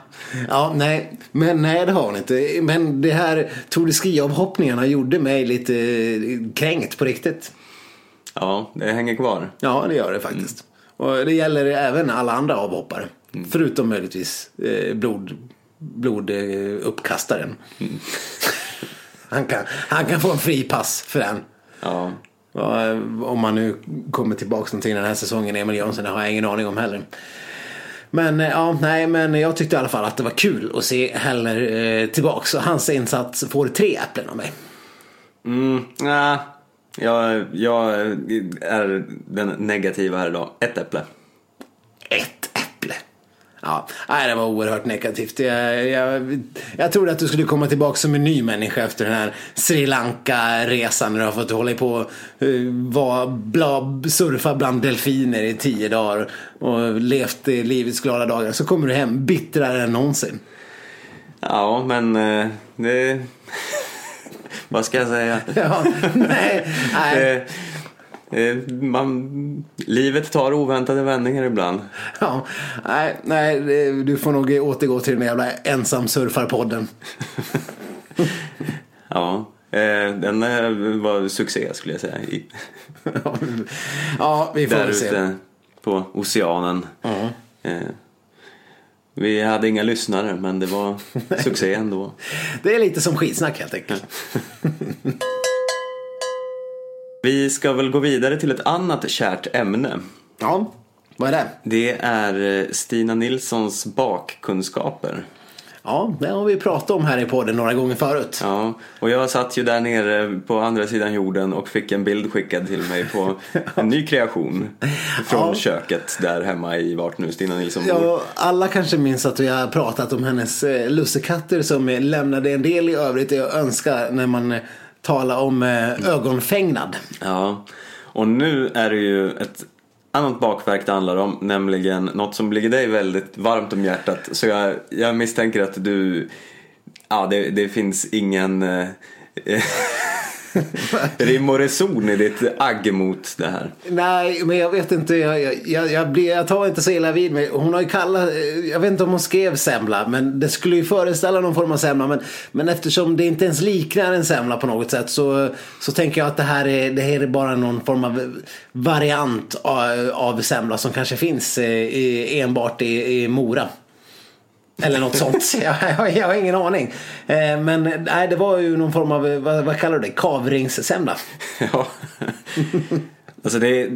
Ja, nej. Men nej, det har hon inte. Men det här Tour de Ski-avhoppningarna gjorde mig lite eh, kränkt på riktigt. ja, det hänger kvar. Ja, det gör det faktiskt. Och det gäller även alla andra avhoppare. Förutom möjligtvis eh, blod, bloduppkastaren. <laughs> han, kan, han kan få en fri pass för den. Ja, om man nu kommer tillbaka någonting den här säsongen, Emil Jönsson, det har jag ingen aning om heller. Men eh, ja, nej, men jag tyckte i alla fall att det var kul att se Heller eh, tillbaks. Och hans insats får tre äpplen av mig. mm, nej. Jag, jag är den negativa här idag. Ett äpple. Ett. Ja, nej, det var oerhört negativt. Jag, jag, jag trodde att du skulle komma tillbaka som en ny människa efter den här Sri Lanka-resan när du har fått hålla på uh, var, bla, surfa bland delfiner i tio dagar och levt i livets glada dagar. Så kommer du hem bittrare än någonsin. Ja, men eh, det... <laughs> Vad ska jag säga? Ja, nej, <laughs> nej. Eh, man, livet tar oväntade vändningar ibland. Ja, nej, nej, du får nog återgå till den jävla ensamsurfarpodden. <laughs> Ja, eh, den var succé skulle jag säga. Ja, vi får där väl se. ute på oceanen. Eh, vi hade inga lyssnare men det var <laughs> succé ändå. Det är lite som skitsnack helt enkelt. <laughs> Vi ska väl gå vidare till ett annat kärt ämne. Ja, vad är det? Det är eh, Stina Nilssons bakkunskaper. Ja, det har vi pratat om här i podden några gånger förut. Ja, och jag satt ju där nere på andra sidan jorden och fick en bild skickad till mig på <laughs> en ny kreation från Ja. köket där hemma i vart nu Stina Nilsson bor. Ja, alla kanske minns att vi har pratat om hennes eh, lussekatter som eh, lämnade en del i övrigt att önska när man Tala om eh, ögonfängnad. Ja, och nu är det ju ett annat bakverk det handlar om, nämligen något som ligger dig väldigt varmt om hjärtat. Så jag, jag misstänker att du, ja det, det finns ingen eh, <laughs> rim och reson i ditt agg mot det här. Nej, men jag vet inte. Jag, jag, jag, jag, blir, jag tar inte så illa vid mig. Hon har ju kallat, jag vet inte om hon skrev semla, men det skulle ju föreställa någon form av semla. Men, men eftersom det inte ens liknar en semla på något sätt så, så tänker jag att det här, är, det här är bara någon form av variant av, av semla som kanske finns eh, i, enbart i, i Mora. Eller något sånt. <laughs> jag, jag, jag har ingen aning. Eh, men nej, det var ju någon form av, eh, vad, vad kallar du det, kavringssemla. <laughs> Ja. alltså det,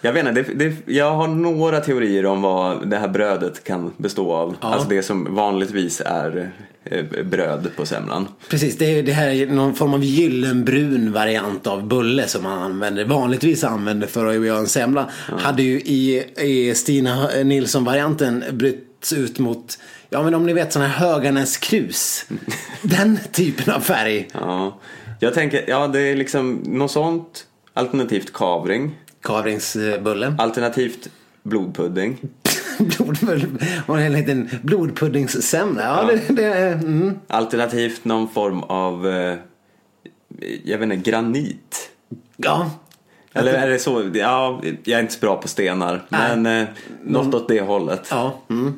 jag vet inte, det, det, jag har några teorier om vad det här brödet kan bestå av. Ja. Alltså det som vanligtvis är eh, bröd på semlan. Precis, det, är, det här är någon form av gyllenbrun variant av bulle som man använder, vanligtvis använder för att göra en semla. Hade ju i, i Stina Nilsson-varianten brytts ut mot, ja men om ni vet sån här Höganäs krus. <laughs> Den typen av färg. Ja. Jag tänker, ja det är liksom något sånt. Alternativt kavring. Kavringsbulle. Alternativt blodpudding. <laughs> Blodbulle. Och en liten blodpuddingssemla. Ja, Det, det, är- mm. Alternativt någon form av eh, jag vet inte, granit. Ja, Eller är det så? Ja, jag är inte så bra på stenar. Nej. Men eh, något åt det hållet. ja. Mm.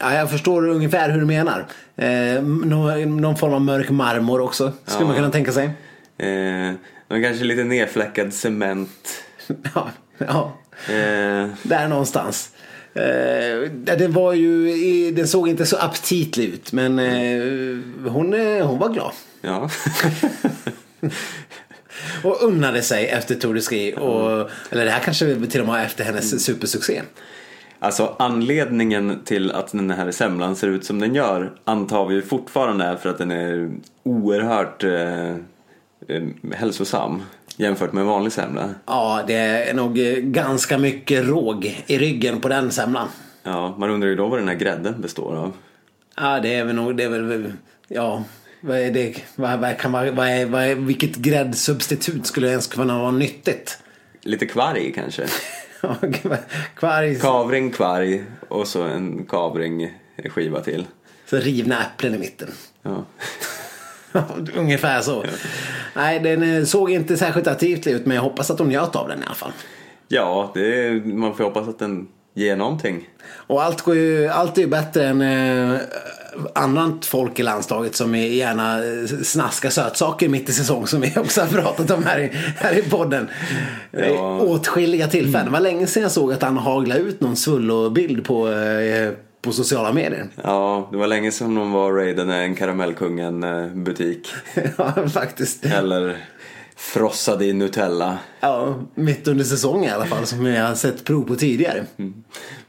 Ja jag förstår ungefär hur du menar. Eh, någon, någon form av mörk marmor också, skulle Ja. man kunna tänka sig. Eh, men kanske lite nedfläckad cement. <laughs> Ja, ja. Eh, där någonstans. Eh, det var ju, den såg inte så aptitlig ut men eh, hon, eh, hon var glad. ja. <laughs> Och unnade sig efter Tour de Ski. Och, eller det här kanske till och med efter hennes supersuccé. Alltså anledningen till att den här semlan ser ut som den gör antar vi fortfarande är för att den är oerhört eh, eh, hälsosam jämfört med en vanlig semla. Ja, det är nog eh, ganska mycket råg i ryggen på den semlan. Ja, man undrar ju då vad den här grädden består av. Ja, det är väl nog, det är väl, ja. Vad är det, vad, vad kan, vad, vad är, vad är, vilket gräddsubstitut skulle ens kunna vara nyttigt? Lite kvarg kanske. Ja, <laughs> Kvarg, Kavring, kvarg och så en kavring skiva till. så rivna äpplen i mitten. Ja. <laughs> Ungefär så. Nej, den eh, såg inte särskilt attraktiv ut men jag hoppas att de njöt av den i alla fall. Ja, det är, man får hoppas att den ger någonting. Och allt, går ju, allt är ju bättre än eh, annat folk i landslaget som är gärna eh, snaskar sötsaker mitt i säsong som vi också har pratat om här i, här i podden. Ja. Ja. Åtskilliga tillfällen. Det var länge sedan jag såg att han haglade ut någon svullo-bild på, eh, på sociala medier. Ja, det var länge sedan hon var raiden en Karamellkungen-butik. <laughs> ja, faktiskt. Eller frossade i Nutella. Ja, mitt under säsongen i alla fall som jag har sett prov på tidigare.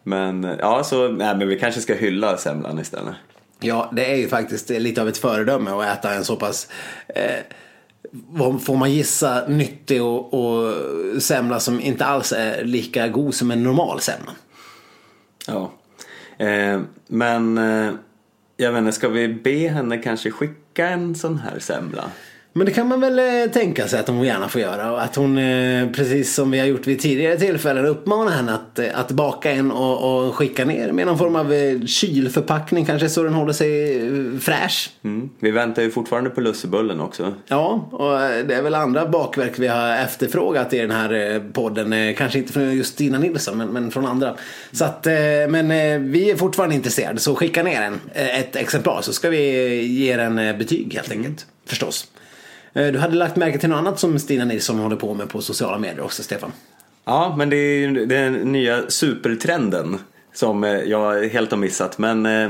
Men ja, så nej, men vi kanske ska hylla semlan istället. Ja, det är ju faktiskt lite av ett föredöme att äta en så pass, eh, vad får man gissa, nyttig och, och semla som inte alls är lika god som en normal semla. Ja. Eh, men eh, jag vet inte, ska vi be henne kanske skicka en sån här semla? Men det kan man väl eh, tänka sig att hon gärna får göra. Och att hon, eh, precis som vi har gjort vid tidigare tillfällen, uppmanar henne att, eh, att baka en och, och skicka ner med någon form av kylförpackning kanske så den håller sig fräsch. Mm. Vi väntar ju fortfarande på lussebullen också. Ja, och det är väl andra bakverk vi har efterfrågat i den här podden. Kanske inte från just Stina Nilsson, men, men från andra. Så att, men vi är fortfarande intresserade, så skicka ner en, ett exemplar så ska vi ge den betyg helt enkelt. Förstås. Eh, Du hade lagt märke till något annat som Stina Nilsson håller på med på sociala medier också, Stefan? Ja, men det är den nya supertrenden som eh, jag helt har missat. Men eh,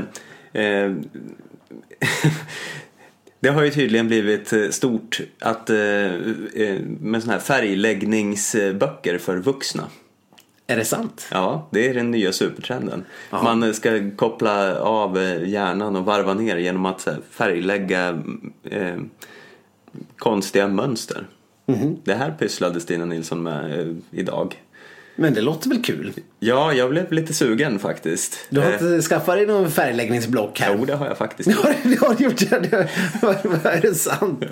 eh, <laughs> det har ju tydligen blivit stort att, eh, med sådana här färgläggningsböcker för vuxna. Är det sant? Ja, det är den nya supertrenden. Man ska koppla av hjärnan och varva ner genom att färglägga eh, konstiga mönster. Det här pysslade Stina Nilsson med eh, idag. Men det låter väl kul? Ja, jag blev lite sugen faktiskt. Du har Eh, inte skaffat dig någon färgläggningsblock här? Jo, det har jag faktiskt Ja, det har du gjort. det. Vad är det sant?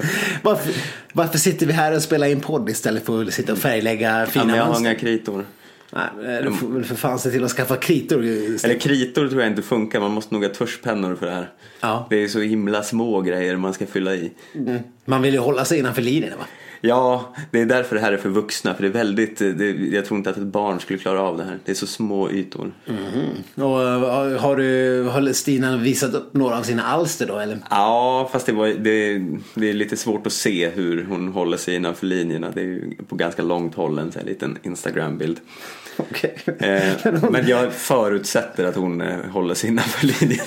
Varför, varför sitter vi här och spelar in podd istället för att sitta och färglägga Ja, fina men jag har mönster? inga kritor. Nej, du får väl för fan se till att skaffa kritor. Eller kritor tror jag inte funkar, man måste nog ha tuschpennor för det här. Ja. Det är så himla små grejer man ska fylla i. Mm. Man vill ju hålla sig innanför linjerna va? Ja, det är därför det här är för vuxna. För det är väldigt, det, jag tror inte att ett barn skulle klara av det här. Det är så små ytor. Och eh, har du, har Stina visat upp några av sina alster då eller? Ja, fast det, var, det, det är lite svårt att se hur hon håller sig innanför linjerna. Det är på ganska långt håll en sån här liten Instagram-bild. Okej. Eh, men jag förutsätter att hon eh, håller sig innanför linjerna.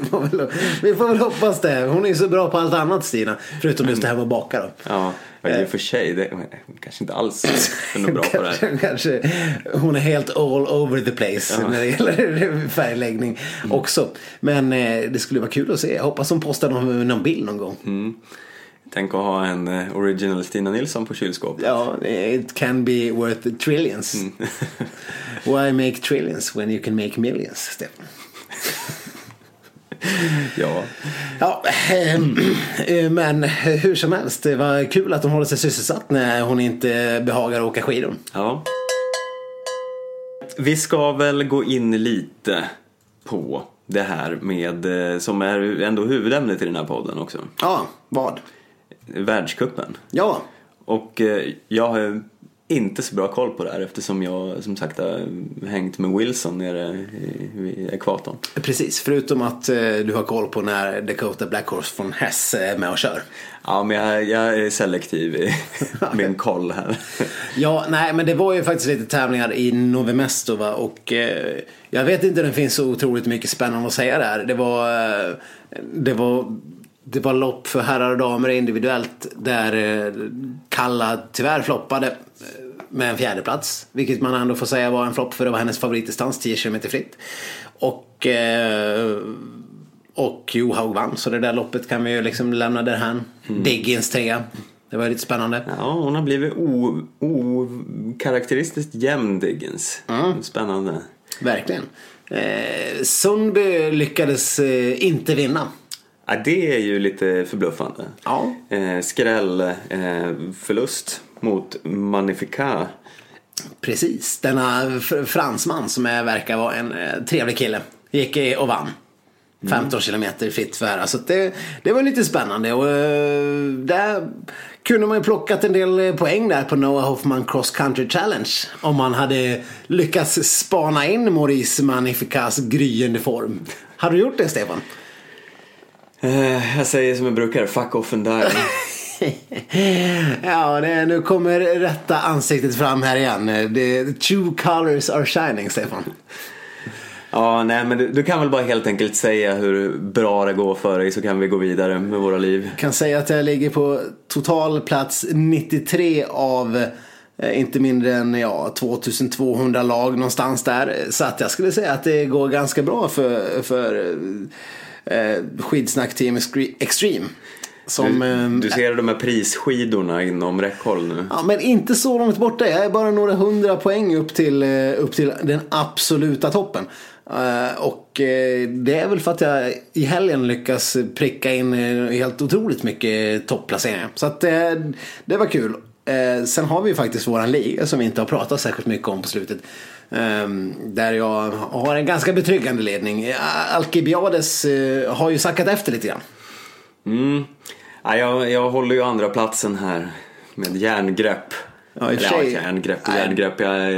Vi får, väl, vi får väl hoppas det. Hon är ju så bra på allt annat Stina. Förutom just det här med att baka då. Ja, i och för sig, det, kanske inte alls är bra på det här. Kanske, hon är helt all over the place när det gäller <laughs> färgläggning också. Men eh, det skulle vara kul att se. Jag hoppas hon postar någon, någon bild någon gång. Mm. Tänk att ha en eh, original Stina Nilsson på kylskåpet. Ja, it can be worth trillions. <laughs> Why make trillions when you can make millions, Stefan? <laughs> <laughs> Ja. Ja, ehm, eh, men hur som helst, det var kul att hon håller sig sysselsatt när hon inte behagar åka skidor. ja. Vi ska väl gå in lite på det här med, eh, som är ändå huvudämnet i den här podden också. Ja, vad? världskuppen. Ja, Och eh, jag har inte så bra koll på det här eftersom jag som sagt har hängt med Wilson nere vid ekvatorn. precis. Förutom att eh, du har koll på när Dakota Black Horse från Hess är med och kör. Ja, men jag, jag är selektiv i <laughs> min koll här. Ja, nej, men det var ju faktiskt lite tävlingar i Novemesto va? och eh, jag vet inte det finns så otroligt mycket spännande att säga där. Det var, eh, det var, det var lopp för herrar och damer individuellt där eh, Kalla tyvärr floppade eh, med en fjärde plats Vilket man ändå får säga var en flopp för det var hennes favoritdistans, 10 km fritt. Och eh, och Johaug vann, så det där loppet kan vi ju liksom lämna därhän. Diggins trea. Det var lite spännande. Ja, hon har blivit okaraktäristiskt jämn Diggins. Spännande. Verkligen. Eh, Sundby lyckades eh, inte vinna. Ja, det är ju lite förbluffande. Ja. Eh, skräll eh, förlust mot Magnifica. Precis. Denna fransman som är, verkar vara en eh, trevlig kille. Gick och vann. 15 kilometer fritt för här. Så att det, det var lite spännande. Och, eh, där kunde man ju plockat en del eh, poäng där på Noah Hoffman Cross Country Challenge. Om man hade lyckats spana in Maurice Magnificas gryende form. Har du gjort det Stefan? Jag säger som jag brukar, fuck off and die. <laughs> <laughs> ja, det, nu kommer rätta ansiktet fram här igen. The true colors are shining, Stefan. ja, nej men du, du kan väl bara helt enkelt säga hur bra det går för dig så kan vi gå vidare med våra liv. kan säga att jag ligger på total plats 93 av eh, inte mindre än ja, 2200 lag någonstans där. Så att jag skulle säga att det går ganska bra för, för eh, skidsnack Team Extreme. Som, Du, du ser de här prisskidorna inom räckhåll nu. Ja, men inte så långt borta. Jag är bara några hundra poäng upp till, eh, upp till den absoluta toppen. Eh, och eh, det är väl för att jag i helgen lyckas pricka in helt otroligt mycket topplaceringar. Så att det var kul. Sen har vi ju faktiskt våran liga som vi inte har pratat särskilt mycket om på slutet. Eh, där jag har en ganska betryggande ledning. Alcibiades eh, har ju sackat efter lite grann. Mm. Ja, jag, jag håller ju andra platsen här med järngrepp. Ja, i Eller, sig- ja, järngrepp järngrepp. Jag,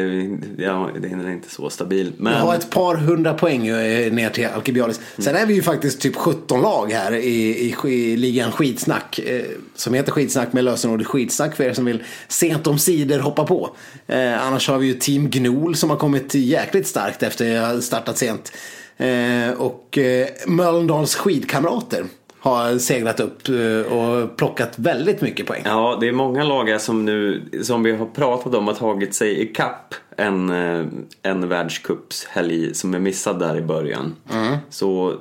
jag, det är inte så stabil. Men Jag har ett par hundra poäng eh, ner till Alcibiades. Sen är vi ju faktiskt typ 17 lag här i, i, i ligan Skitsnack. Eh, som heter Skitsnack med lösenordet Skitsnack för er som vill sent om sidor hoppa på. Eh, annars har vi ju Team Gnol som har kommit jäkligt starkt efter att ha startat sent. Eh, och eh, Mölndals skidkamrater har seglat upp eh, och plockat väldigt mycket poäng. Ja, det är många lag som nu, som vi har pratat om, har tagit sig i kapp en, eh, en världscupshelg som är missad där i början. Mm. Så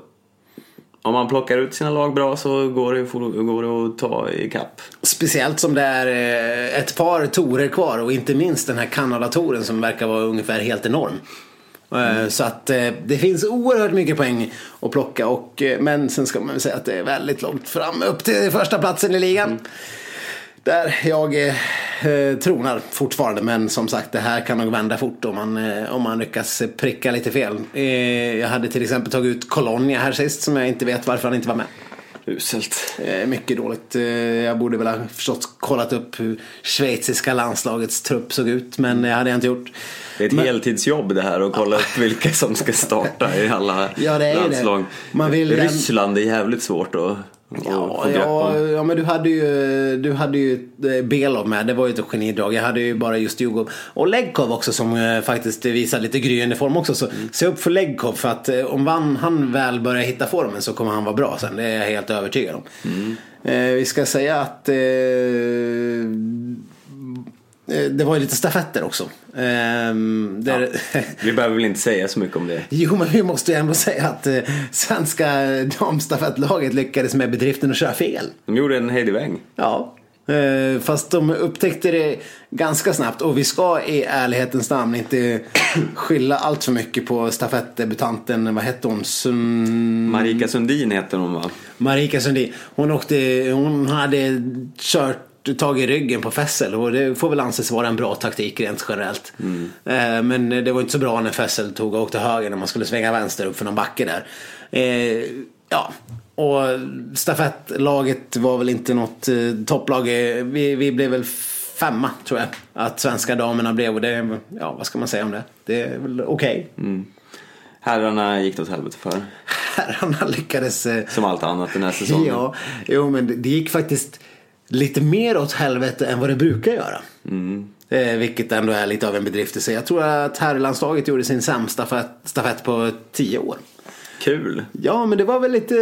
om man plockar ut sina lag bra så går det, går det att ta i kapp. Speciellt som det är eh, ett par torer kvar och inte minst den här Kanada-touren som verkar vara ungefär helt enorm. Eh, Så att eh, det finns oerhört mycket poäng att plocka och, eh, men sen ska man väl säga att det är väldigt långt fram upp till första platsen i ligan. Där jag eh, tronar fortfarande men som sagt det här kan nog vända fort om man, om man lyckas pricka lite fel. Jag hade till exempel tagit ut Colonia här sist som jag inte vet varför han inte var med. Uselt. Eh, Mycket dåligt. Eh, Jag borde väl ha förstås kollat upp hur schweiziska landslagets trupp såg ut. Men det hade jag inte gjort. Det är ett Men- heltidsjobb det här att kolla upp vilka som ska starta i alla <laughs> Ja, det är ju det. landslag. Man vill- Ryssland är jävligt svårt att Ja, ja, ja, men du hade ju, du hade ju eh, Belov med. Det var ju ett genidrag. Jag hade ju bara just Djurgården. Och Legkov också som eh, faktiskt visar lite gryende form också. Så se upp för Legkov för att eh, om han, han väl börjar hitta formen så kommer han vara bra sen. Det är jag helt övertygad om. Eh, vi ska säga att eh, det var ju lite stafetter också. Ehm, där, Vi behöver väl inte säga så mycket om det. <laughs> Jo, men vi måste ju ändå säga att eh, svenska damstafettlaget lyckades med bedriften att köra fel. De gjorde en Heidi Ja. Eh, fast de upptäckte det ganska snabbt och vi ska i ärlighetens namn inte <coughs> skylla allt för mycket på stafettdebutanten, vad hette hon? Sun... Marika Sundin heter hon va? Marika Sundin. Hon, åkte, hon hade kört tag i ryggen på Fessel och det får väl anses vara en bra taktik rent generellt. Eh, Men det var inte så bra när Fessel tog och åkte höger när man skulle svänga vänster upp för någon backe där. Eh, Ja, och stafettlaget var väl inte något eh, topplag. Vi, vi blev väl femma tror jag att svenska damerna blev och det, ja vad ska man säga om det? Det är väl okej. Mm. Herrarna gick det åt helvete för. <laughs> Herrarna lyckades... Som allt annat den här säsongen. ja, jo men det gick faktiskt lite mer åt helvete än vad det brukar göra. Mm. Eh, vilket ändå är lite av en bedrift i sig. Jag tror att herrlandslaget gjorde sin sämsta stafett, på tio år. Kul. Ja, men det var väl lite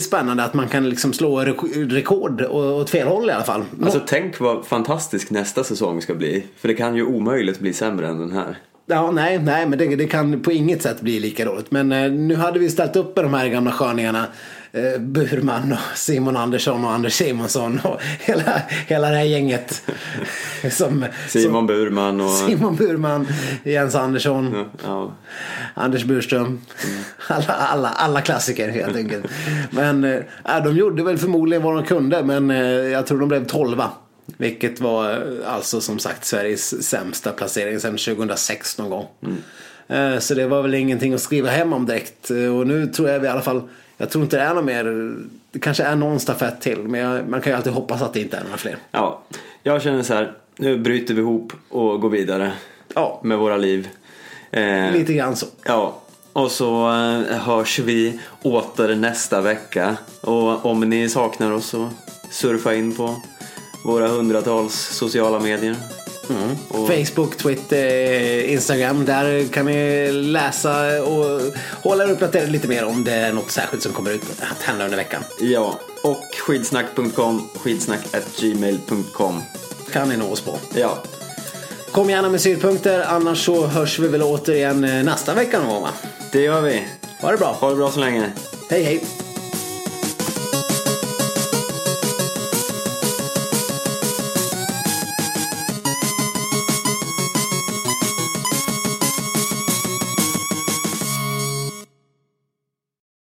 spännande att man kan liksom slå rek- rekord åt fel håll i alla fall. Alltså tänk vad fantastisk nästa säsong ska bli. För det kan ju omöjligt bli sämre än den här. Ja, nej, nej, men det, det kan på inget sätt bli lika dåligt. Men eh, nu hade vi ställt upp med de här gamla sköningarna. Eh, Burman och Simon Andersson och Anders Simonsson och hela, hela det här gänget. <laughs> som, Simon Burman och... som, Simon Burman, Jens Andersson, Ja. Anders Burström. Alla, alla, alla klassiker helt enkelt. Men eh, ja, de gjorde väl förmodligen vad de kunde. Men eh, jag tror de blev tolva. Vilket var eh, alltså som sagt Sveriges sämsta placering sedan 2006 någon gång. Eh, Så det var väl ingenting att skriva hem om direkt. Eh, Och nu tror jag vi i alla fall, jag tror inte det är något mer, det kanske är någon stafett till. Men jag, man kan ju alltid hoppas att det inte är några fler. ja. Jag känner så här. Nu bryter vi ihop och går vidare. Ja. Med våra liv. Eh, Lite grann så. Ja, och så eh, hörs vi åter nästa vecka. Och om ni saknar oss så surfa in på våra hundratals sociala medier. Och- Facebook, Twitter, Instagram. Där kan ni läsa och hålla er uppdaterade lite mer om det är något särskilt som kommer ut att hända under veckan. Ja, och skidsnack.com, skidsnack.gmail.com. Kan ni nå oss på. Ja, Kom gärna med synpunkter annars så hörs vi väl återigen eh, nästa vecka någon gång va? det gör vi. Ha det bra. Ha det bra så länge. Hej hej.